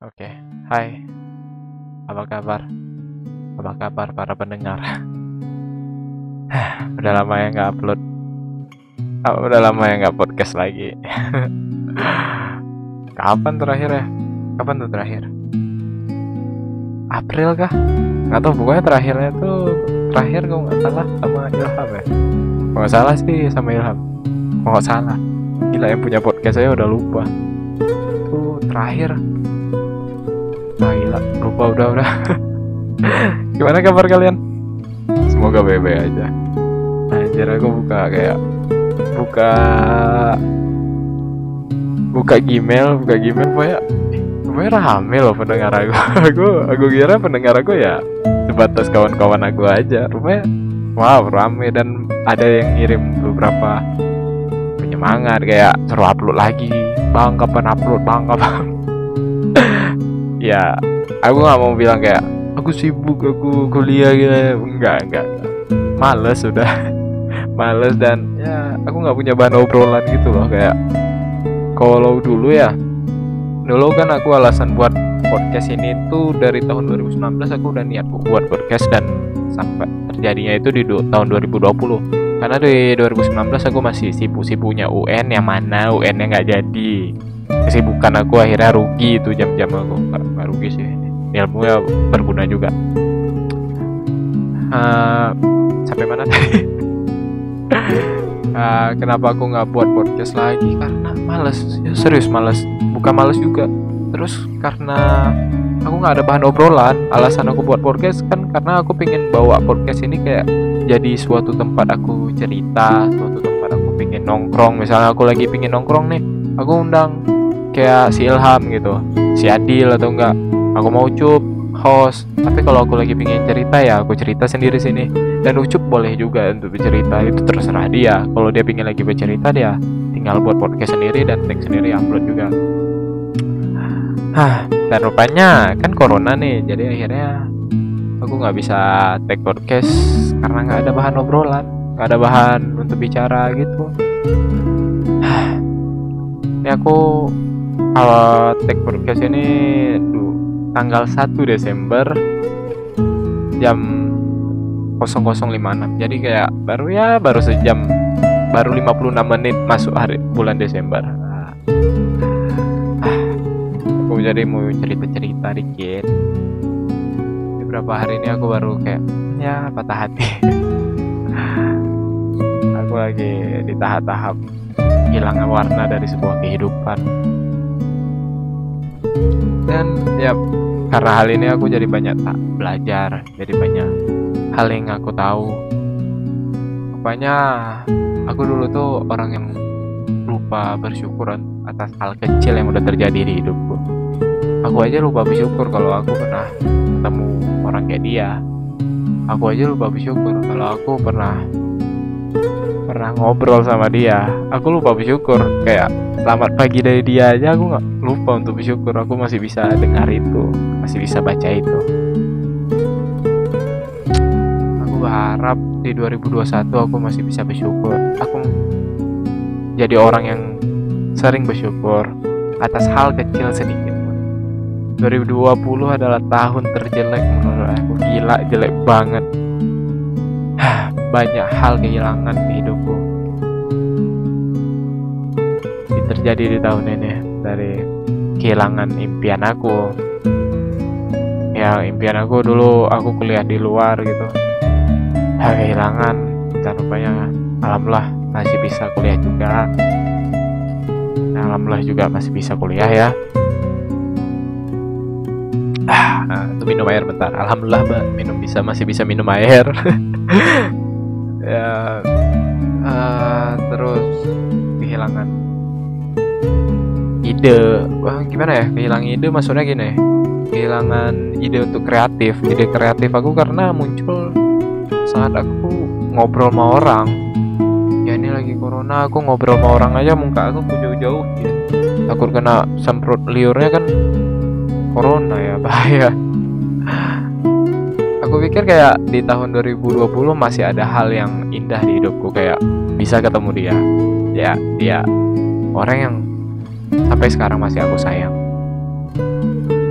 Oke, hai. Apa kabar? Apa kabar para pendengar? udah lama ya nggak upload. Oh, udah lama ya nggak podcast lagi. Kapan terakhir ya? Kapan tuh terakhir? April kah? Nggak tahu pokoknya terakhirnya tuh terakhir kalau nggak salah sama Ilham ya. Kalau nggak salah sih sama Ilham. Kalau nggak salah. Gila yang punya podcast saya udah lupa. Tuh terakhir lupa udah udah. Gimana kabar kalian? Semoga baik-baik aja. Anjir aku buka kayak buka buka Gmail, buka Gmail pokoknya pokoknya rame loh pendengar aku. aku aku kira pendengar aku ya sebatas kawan-kawan aku aja. Rupanya wow rame dan ada yang ngirim beberapa penyemangat kayak seru upload lagi. Bang kapan upload? Bang kapan? ya aku nggak mau bilang kayak aku sibuk aku kuliah gitu. Enggak enggak males sudah. Males dan ya aku nggak punya bahan obrolan gitu loh. Kayak kalau dulu ya dulu kan aku alasan buat podcast ini tuh dari tahun 2019 aku udah niat buat podcast dan sampai terjadinya itu di tahun 2020 karena di 2019 aku masih sibuk-sibuknya UN yang mana UN-nya nggak jadi. Kesibukan aku akhirnya rugi itu jam-jam aku. Nggak rugi sih ilmu ya berguna juga. Uh, sampai mana? Tadi uh, kenapa aku nggak buat podcast lagi? Karena males. Ya, serius males. Bukan males juga. Terus karena aku nggak ada bahan obrolan alasan aku buat podcast kan karena aku pengen bawa podcast ini kayak jadi suatu tempat aku cerita suatu tempat aku pengen nongkrong. Misalnya aku lagi pengen nongkrong nih aku undang kayak si Ilham gitu si Adil atau enggak aku mau Ucup host. Tapi kalau aku lagi pengen cerita ya aku cerita sendiri sini. Dan Ucup boleh juga untuk bercerita itu terserah dia. Kalau dia pengen lagi bercerita dia tinggal buat podcast sendiri dan tag sendiri upload juga. Hah, dan rupanya kan corona nih jadi akhirnya aku nggak bisa tag podcast karena nggak ada bahan obrolan nggak ada bahan untuk bicara gitu. Hah, ini aku awal tag podcast ini tanggal 1 Desember jam 0056 jadi kayak baru ya baru sejam baru 56 menit masuk hari bulan Desember. Ah, aku jadi mau cerita-cerita dikit. Beberapa hari ini aku baru kayak ya patah hati. Aku lagi di tahap-tahap hilangnya warna dari sebuah kehidupan dan ya karena hal ini aku jadi banyak tak belajar jadi banyak hal yang aku tahu. Rupanya aku dulu tuh orang yang lupa bersyukur atas hal kecil yang udah terjadi di hidupku. Aku aja lupa bersyukur kalau aku pernah ketemu orang kayak dia. Aku aja lupa bersyukur kalau aku pernah pernah ngobrol sama dia. Aku lupa bersyukur. Kayak selamat pagi dari dia aja. Aku nggak lupa untuk bersyukur. Aku masih bisa dengar itu. Masih bisa baca itu. Aku berharap di 2021 aku masih bisa bersyukur. Aku jadi orang yang sering bersyukur atas hal kecil sedikit 2020 adalah tahun terjelek menurut aku. Gila jelek banget banyak hal kehilangan di hidupku. Ini terjadi di tahun ini dari kehilangan impian aku. Ya impian aku dulu aku kuliah di luar gitu. Ya, kehilangan dan rupanya alhamdulillah masih bisa kuliah juga. Alhamdulillah juga masih bisa kuliah ya. Ah, nah, itu minum air bentar. Alhamdulillah mbak. Minum bisa masih bisa minum air ya uh, terus kehilangan ide. Wah gimana ya? Kehilangan ide maksudnya gini. Kehilangan ide untuk kreatif. Ide kreatif aku karena muncul saat aku ngobrol sama orang. Ya ini lagi corona aku ngobrol sama orang aja muka aku jauh-jauh ya. takut kena semprot liurnya kan corona ya bahaya aku pikir kayak di tahun 2020 masih ada hal yang indah di hidupku kayak bisa ketemu dia. Ya dia orang yang sampai sekarang masih aku sayang.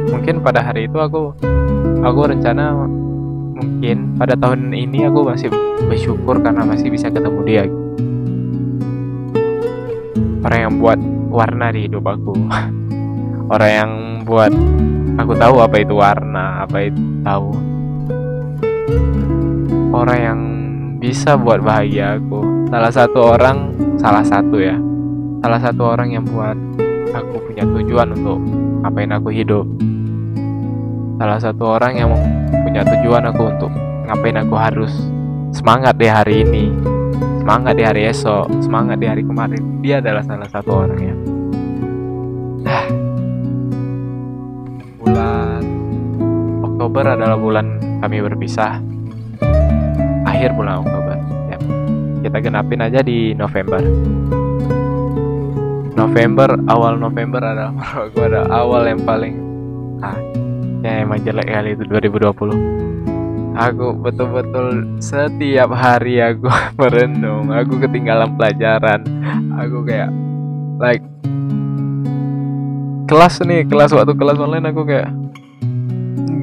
Mungkin pada hari itu aku aku rencana mungkin pada tahun ini aku masih bersyukur karena masih bisa ketemu dia. Orang yang buat warna di hidup aku. Orang yang buat aku tahu apa itu warna apa itu tahu orang yang bisa buat bahagia aku. Salah satu orang salah satu ya. Salah satu orang yang buat aku punya tujuan untuk ngapain aku hidup. Salah satu orang yang punya tujuan aku untuk ngapain aku harus semangat di hari ini. Semangat di hari esok semangat di hari kemarin. Dia adalah salah satu orang ya. Bulan Oktober adalah bulan kami berpisah akhir bulan Oktober. Ya. kita genapin aja di November. November awal November adalah menurut gue ada awal yang paling ah ya emang jelek kali itu 2020 aku betul-betul setiap hari aku merenung aku ketinggalan pelajaran. Aku kayak like kelas nih kelas waktu kelas online aku kayak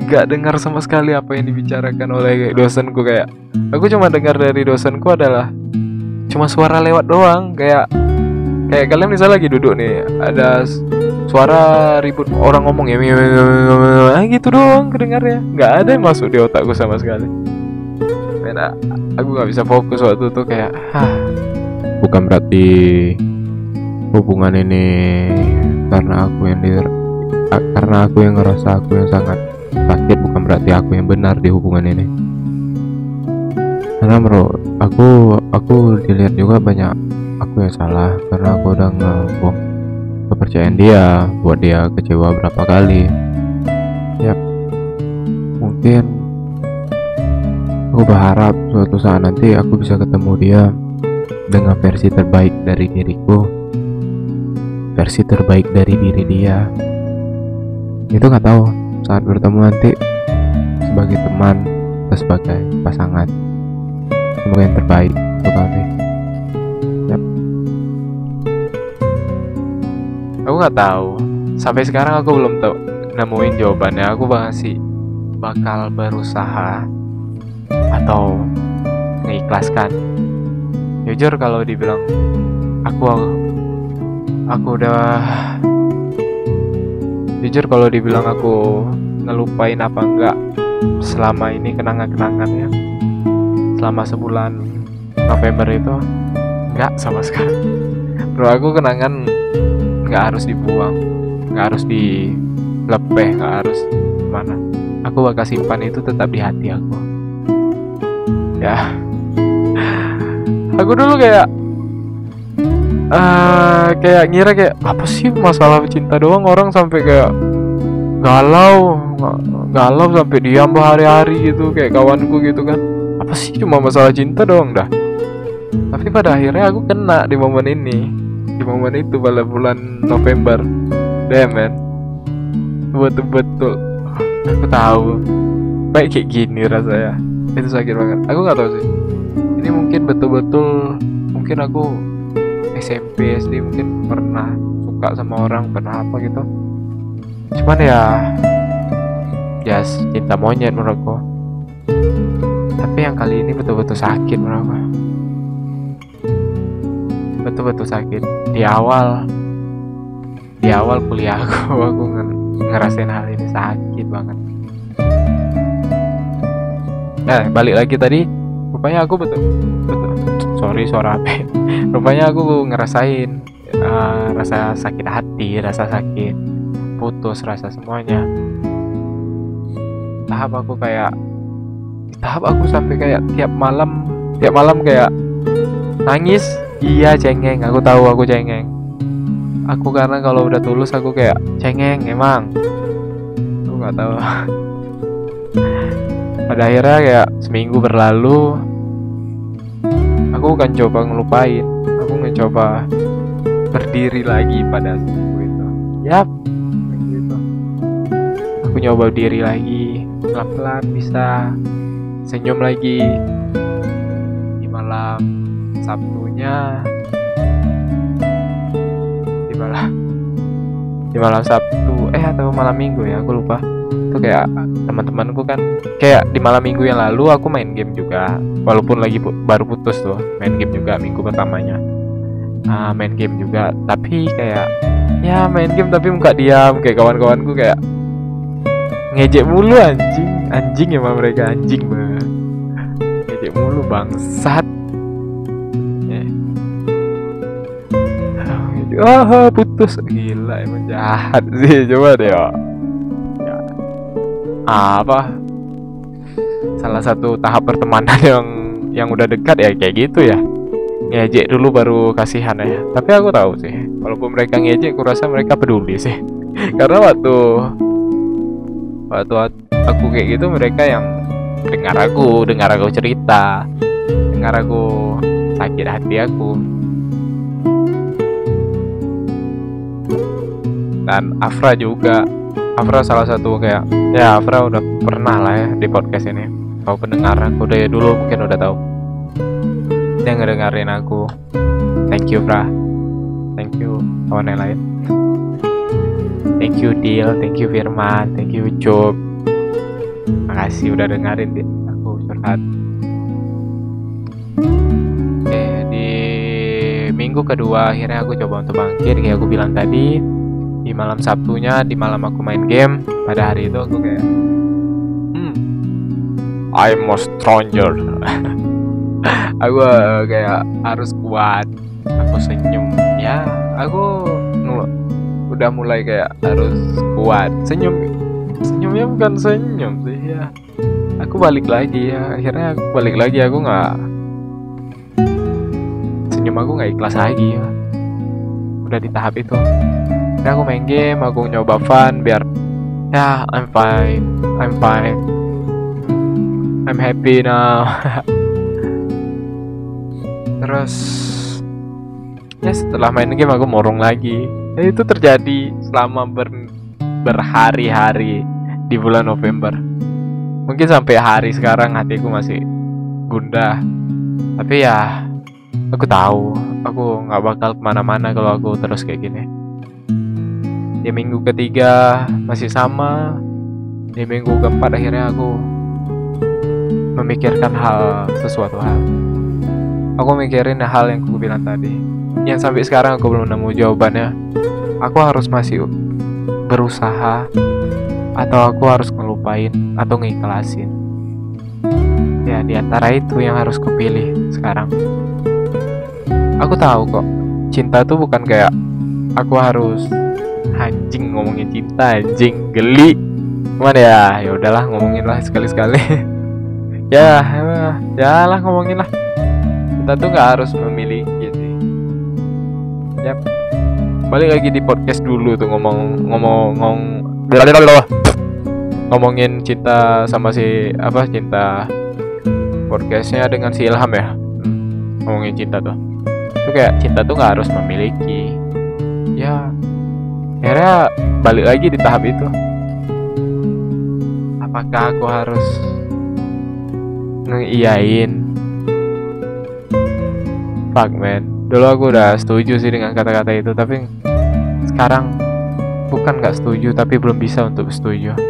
nggak dengar sama sekali apa yang dibicarakan oleh dosenku kayak aku cuma dengar dari dosenku adalah cuma suara lewat doang kayak kayak kalian misalnya lagi duduk nih ada suara ribut orang ngomong ya gitu doang kedengar ya nggak ada yang masuk di otakku sama sekali Beda, aku nggak bisa fokus waktu itu kayak Hah. bukan berarti hubungan ini karena aku yang di karena aku yang ngerasa aku yang sangat sakit bukan berarti aku yang benar di hubungan ini. Karena menurut aku aku dilihat juga banyak aku yang salah karena aku udah ngebuang kepercayaan dia buat dia kecewa berapa kali. Ya mungkin aku berharap suatu saat nanti aku bisa ketemu dia dengan versi terbaik dari diriku versi terbaik dari diri dia. Itu nggak tahu saat bertemu nanti sebagai teman atau sebagai pasangan. Semoga yang terbaik untuk kami. Aku nggak tahu. Sampai sekarang aku belum tahu nemuin jawabannya. Aku masih bakal berusaha atau mengikhlaskan. Jujur kalau dibilang aku aku udah jujur kalau dibilang aku ngelupain apa enggak selama ini kenangan-kenangan ya. Selama sebulan November itu enggak sama sekali. Bro aku kenangan nggak harus dibuang nggak harus dilepeh nggak harus mana aku bakal simpan itu tetap di hati aku. Ya. Aku dulu kayak uh, kayak ngira kayak apa sih masalah cinta doang? Orang sampai kayak galau galau sampai diam berhari-hari gitu kayak kawanku gitu kan. Apa sih cuma masalah cinta doang dah? Tapi pada akhirnya aku kena di momen ini di momen itu pada bulan November. Man. Betul-betul. Aku tahu. Baik kayak gini rasanya. Itu sakit banget. Aku nggak tahu sih. Ini mungkin betul-betul mungkin aku SMP SD mungkin pernah suka sama orang pernah apa gitu. Cuman ya ya cinta monyet menurutku tapi yang kali ini betul-betul sakit menurutku betul-betul sakit. Di awal di awal kuliah aku aku ngerasain hal ini sakit banget. Nah balik lagi tadi. Rupanya aku betul betul sorry suara apa rupanya aku ngerasain uh, rasa sakit hati rasa sakit putus rasa semuanya tahap aku kayak tahap aku sampai kayak tiap malam tiap malam kayak nangis Iya cengeng, aku tahu aku cengeng. Aku karena kalau udah tulus aku kayak cengeng emang. Aku nggak tahu. Pada akhirnya kayak seminggu berlalu, aku kan coba ngelupain. Aku ngecoba berdiri lagi pada seminggu itu. Yap, gitu. Aku nyoba diri lagi, pelan-pelan bisa. Senyum lagi. Di malam Sabtunya. Gimana di malam Sabtu. Eh atau malam Minggu ya aku lupa itu kayak teman-temanku kan kayak di malam minggu yang lalu aku main game juga. Walaupun lagi pu baru putus tuh main game juga minggu pertamanya. Uh, main game juga. Tapi kayak ya main game tapi muka diam. Kayak kawan-kawanku kayak ngejek mulu anjing. Anjing ya mereka anjing banget ngejek mulu bangsat. Ah putus. Gila emang jahat sih. Coba deh ya apa? Salah satu tahap pertemanan yang yang udah dekat ya kayak gitu ya. Ngejek dulu baru kasihan ya. Tapi aku tahu sih walaupun mereka ngejek kurasa mereka peduli sih. Karena waktu waktu aku kayak gitu mereka yang dengar aku dengar aku cerita dengar aku sakit hati aku. Dan Afra juga. Afra salah satu kayak ya Afra udah pernah lah ya di podcast ini. Kau pendengar aku dari dulu mungkin udah tahu. Dia ngedengerin aku. Thank you Fra. Thank you kawan yang lain. Thank you Dil. Thank you Firman. Thank you Job. Makasih udah dengerin di aku curhat. Oke di minggu kedua akhirnya aku coba untuk bangkit kayak aku bilang tadi di malam Sabtunya di malam aku main game pada hari itu aku kayak hmm I'm a stranger. Aku uh, kayak harus kuat aku senyum. Ya aku udah mulai kayak harus kuat. Senyum senyumnya bukan senyum sih ya. Aku balik lagi ya. Akhirnya aku balik lagi aku nggak senyum aku nggak ikhlas lagi ya. Udah di tahap itu ini aku main game aku nyoba fun biar ya I'm fine I'm fine. I'm happy now. Terus ya setelah main game aku morong lagi. Ya, itu terjadi selama ber berhari-hari di bulan November. Mungkin sampai hari sekarang hatiku masih gundah. Tapi ya aku tahu aku nggak bakal ke mana-mana kalau aku terus kayak gini di minggu ketiga masih sama. Di minggu keempat akhirnya aku memikirkan hal sesuatu hal. Aku mikirin hal yang aku bilang tadi. Yang sampai sekarang aku belum nemu jawabannya. Aku harus masih berusaha atau aku harus ngelupain atau ngikhlasin ya di antara itu yang harus kupilih sekarang. Aku tahu kok cinta tuh bukan kayak aku harus anjing ngomongin cinta anjing geli. Mana ya ya udahlah ngomongin lah sekali sekali ya ya lah ngomongin lah kita tuh nggak harus memiliki sih. Yap. Balik lagi di podcast dulu tuh ngomong ngomong ngomong ngomongin cinta sama si apa cinta podcastnya dengan si Ilham ya? Ngomongin cinta tuh. Itu kayak cinta tuh nggak harus memiliki. Ya akhirnya balik lagi di tahap itu. Apakah aku harus ngeiyain fuck man. Dulu aku udah setuju sih dengan kata-kata itu tapi sekarang bukan nggak setuju tapi belum bisa untuk setuju.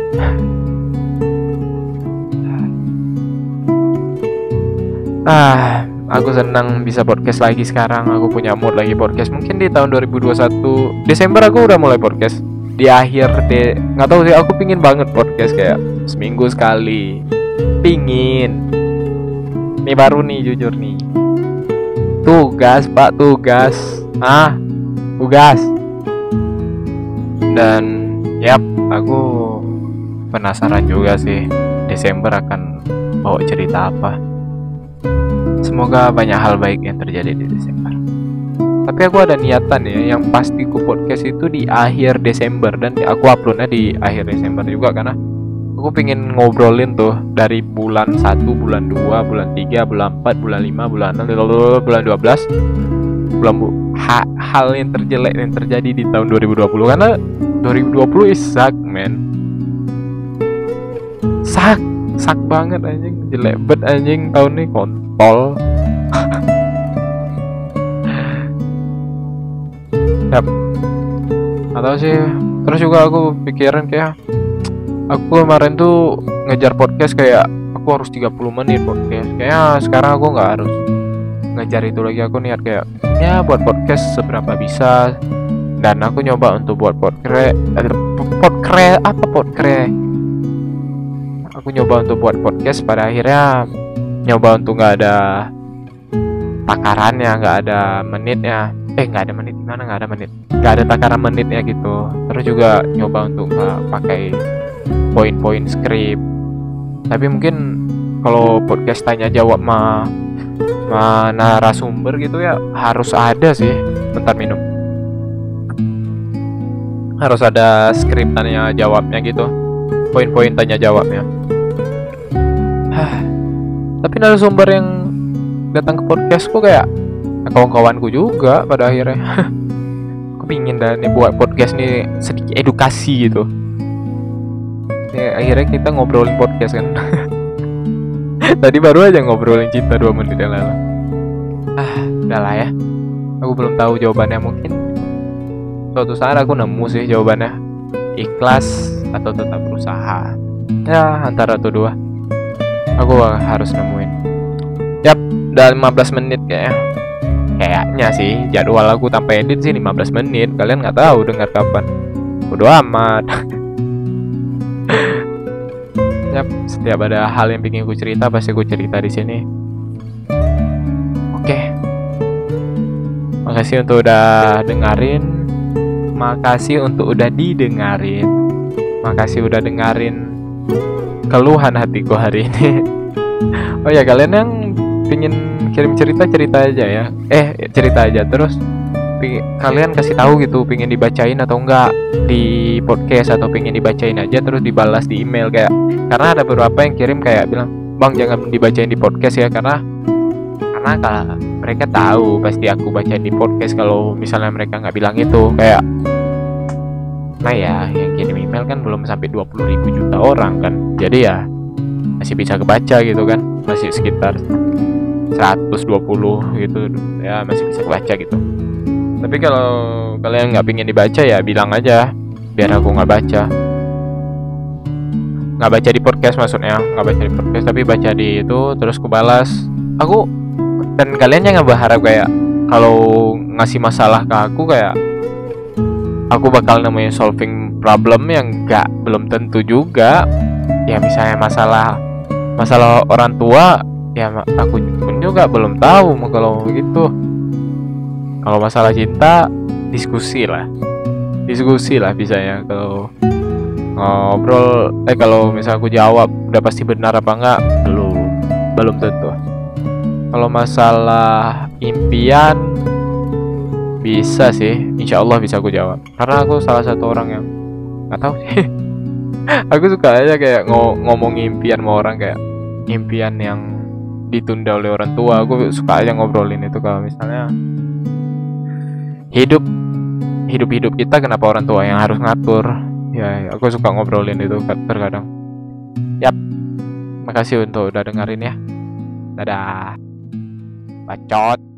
Ah aku senang bisa podcast lagi sekarang. Aku punya mood lagi podcast. Mungkin di tahun 2021 Desember aku udah mulai podcast. Di akhir de nggak tahu sih aku pingin banget podcast kayak seminggu sekali. Pingin. Ini baru nih jujur nih. Tugas pak tugas. Ah tugas. Dan yap aku penasaran juga sih Desember akan bawa cerita apa Semoga banyak hal baik yang terjadi di Desember. Tapi aku ada niatan ya, yang pasti ku podcast itu di akhir Desember dan aku uploadnya di akhir Desember juga karena aku pengen ngobrolin tuh dari bulan 1, bulan 2, bulan 3, bulan 4, bulan 5, bulan 6, bulan 12 bulan bu ha, hal yang terjelek yang terjadi di tahun 2020 karena 2020 is suck man. Suck suck banget anjing. Jelek bet anjing. Tahun ini kon tol yap atau sih. Terus juga aku pikiran kayak aku kemarin tuh ngejar podcast kayak aku harus 30 menit podcast. Kayaknya sekarang aku nggak harus ngejar itu lagi. Aku niat kayak ya buat podcast seberapa bisa. Dan aku nyoba untuk buat podcast podcast apa podcast aku nyoba untuk buat podcast pada akhirnya nyoba untuk nggak ada takarannya nggak ada menitnya. Eh nggak ada menit gimana? Nggak ada menit. Nggak ada takaran menitnya gitu. Terus juga nyoba untuk nggak pakai poin-poin script tapi mungkin kalau podcast tanya jawab mah ma narasumber gitu ya harus ada sih. Bentar minum. Harus ada skrip tanya jawabnya gitu. Poin-poin tanya jawabnya tapi narasumber yang datang ke podcastku kayak kawan-kawanku juga pada akhirnya. Aku pingin dah nih buat podcast nih sedikit edukasi gitu. Ya, akhirnya kita ngobrolin podcast kan. Tadi baru aja ngobrolin cinta dua menit yang lalu. Ah udahlah ya. Aku belum tahu jawabannya. Mungkin suatu saat aku nemu sih jawabannya. Ikhlas atau tetap berusaha. Ya antara itu dua aku harus nemuin. Yap udah 15 menit kayaknya. Kayaknya sih jadwal aku tanpa edit sih 15 menit. Kalian nggak tahu dengar kapan. Bodo amat. Yap setiap ada hal yang bikin aku cerita pasti aku cerita di sini. Oke. Makasih untuk udah dengerin. Makasih untuk udah didengarin makasih udah dengerin keluhan hatiku hari ini. Oh ya kalian yang pingin kirim cerita cerita aja ya. Eh cerita aja. Terus kalian kasih tahu gitu pingin dibacain atau enggak di podcast atau pingin dibacain aja terus dibalas di email kayak karena ada beberapa yang kirim kayak bilang bang jangan dibacain di podcast ya karena karena kalau mereka tahu pasti aku bacain di podcast kalau misalnya mereka nggak bilang itu kayak nah ya kirim email kan belum sampai 20 ribu juta orang kan. Jadi ya masih bisa kebaca gitu kan. Masih sekitar 120 gitu. Ya masih bisa kebaca gitu. Tapi kalau kalian nggak pingin dibaca ya bilang aja biar aku nggak baca. Nggak baca di podcast maksudnya nggak baca di podcast tapi baca di itu terus aku balas aku dan kalian jangan berharap kayak kalau ngasih masalah ke aku kayak aku bakal nemuin solving problem yang nggak belum tentu juga. Ya misalnya masalah masalah orang tua ya aku pun juga belum tahu kalau begitu kalau masalah cinta diskusi lah. Diskusi lah bisa ya kalau ngobrol. Eh kalau misal aku jawab udah pasti benar apa enggak belum belum tentu. Kalau masalah impian bisa sih. Insya Allah bisa aku jawab. Karena aku salah satu orang yang nggak tahu sih. Aku suka aja kayak ng ngomong impian sama orang kayak impian yang ditunda oleh orang tua. Aku suka aja ngobrolin itu kalau misalnya hidup hidup hidup kita kenapa orang tua yang harus ngatur? Ya aku suka ngobrolin itu terkadang. Yap. Makasih untuk udah dengerin ya. Dadah. Bacot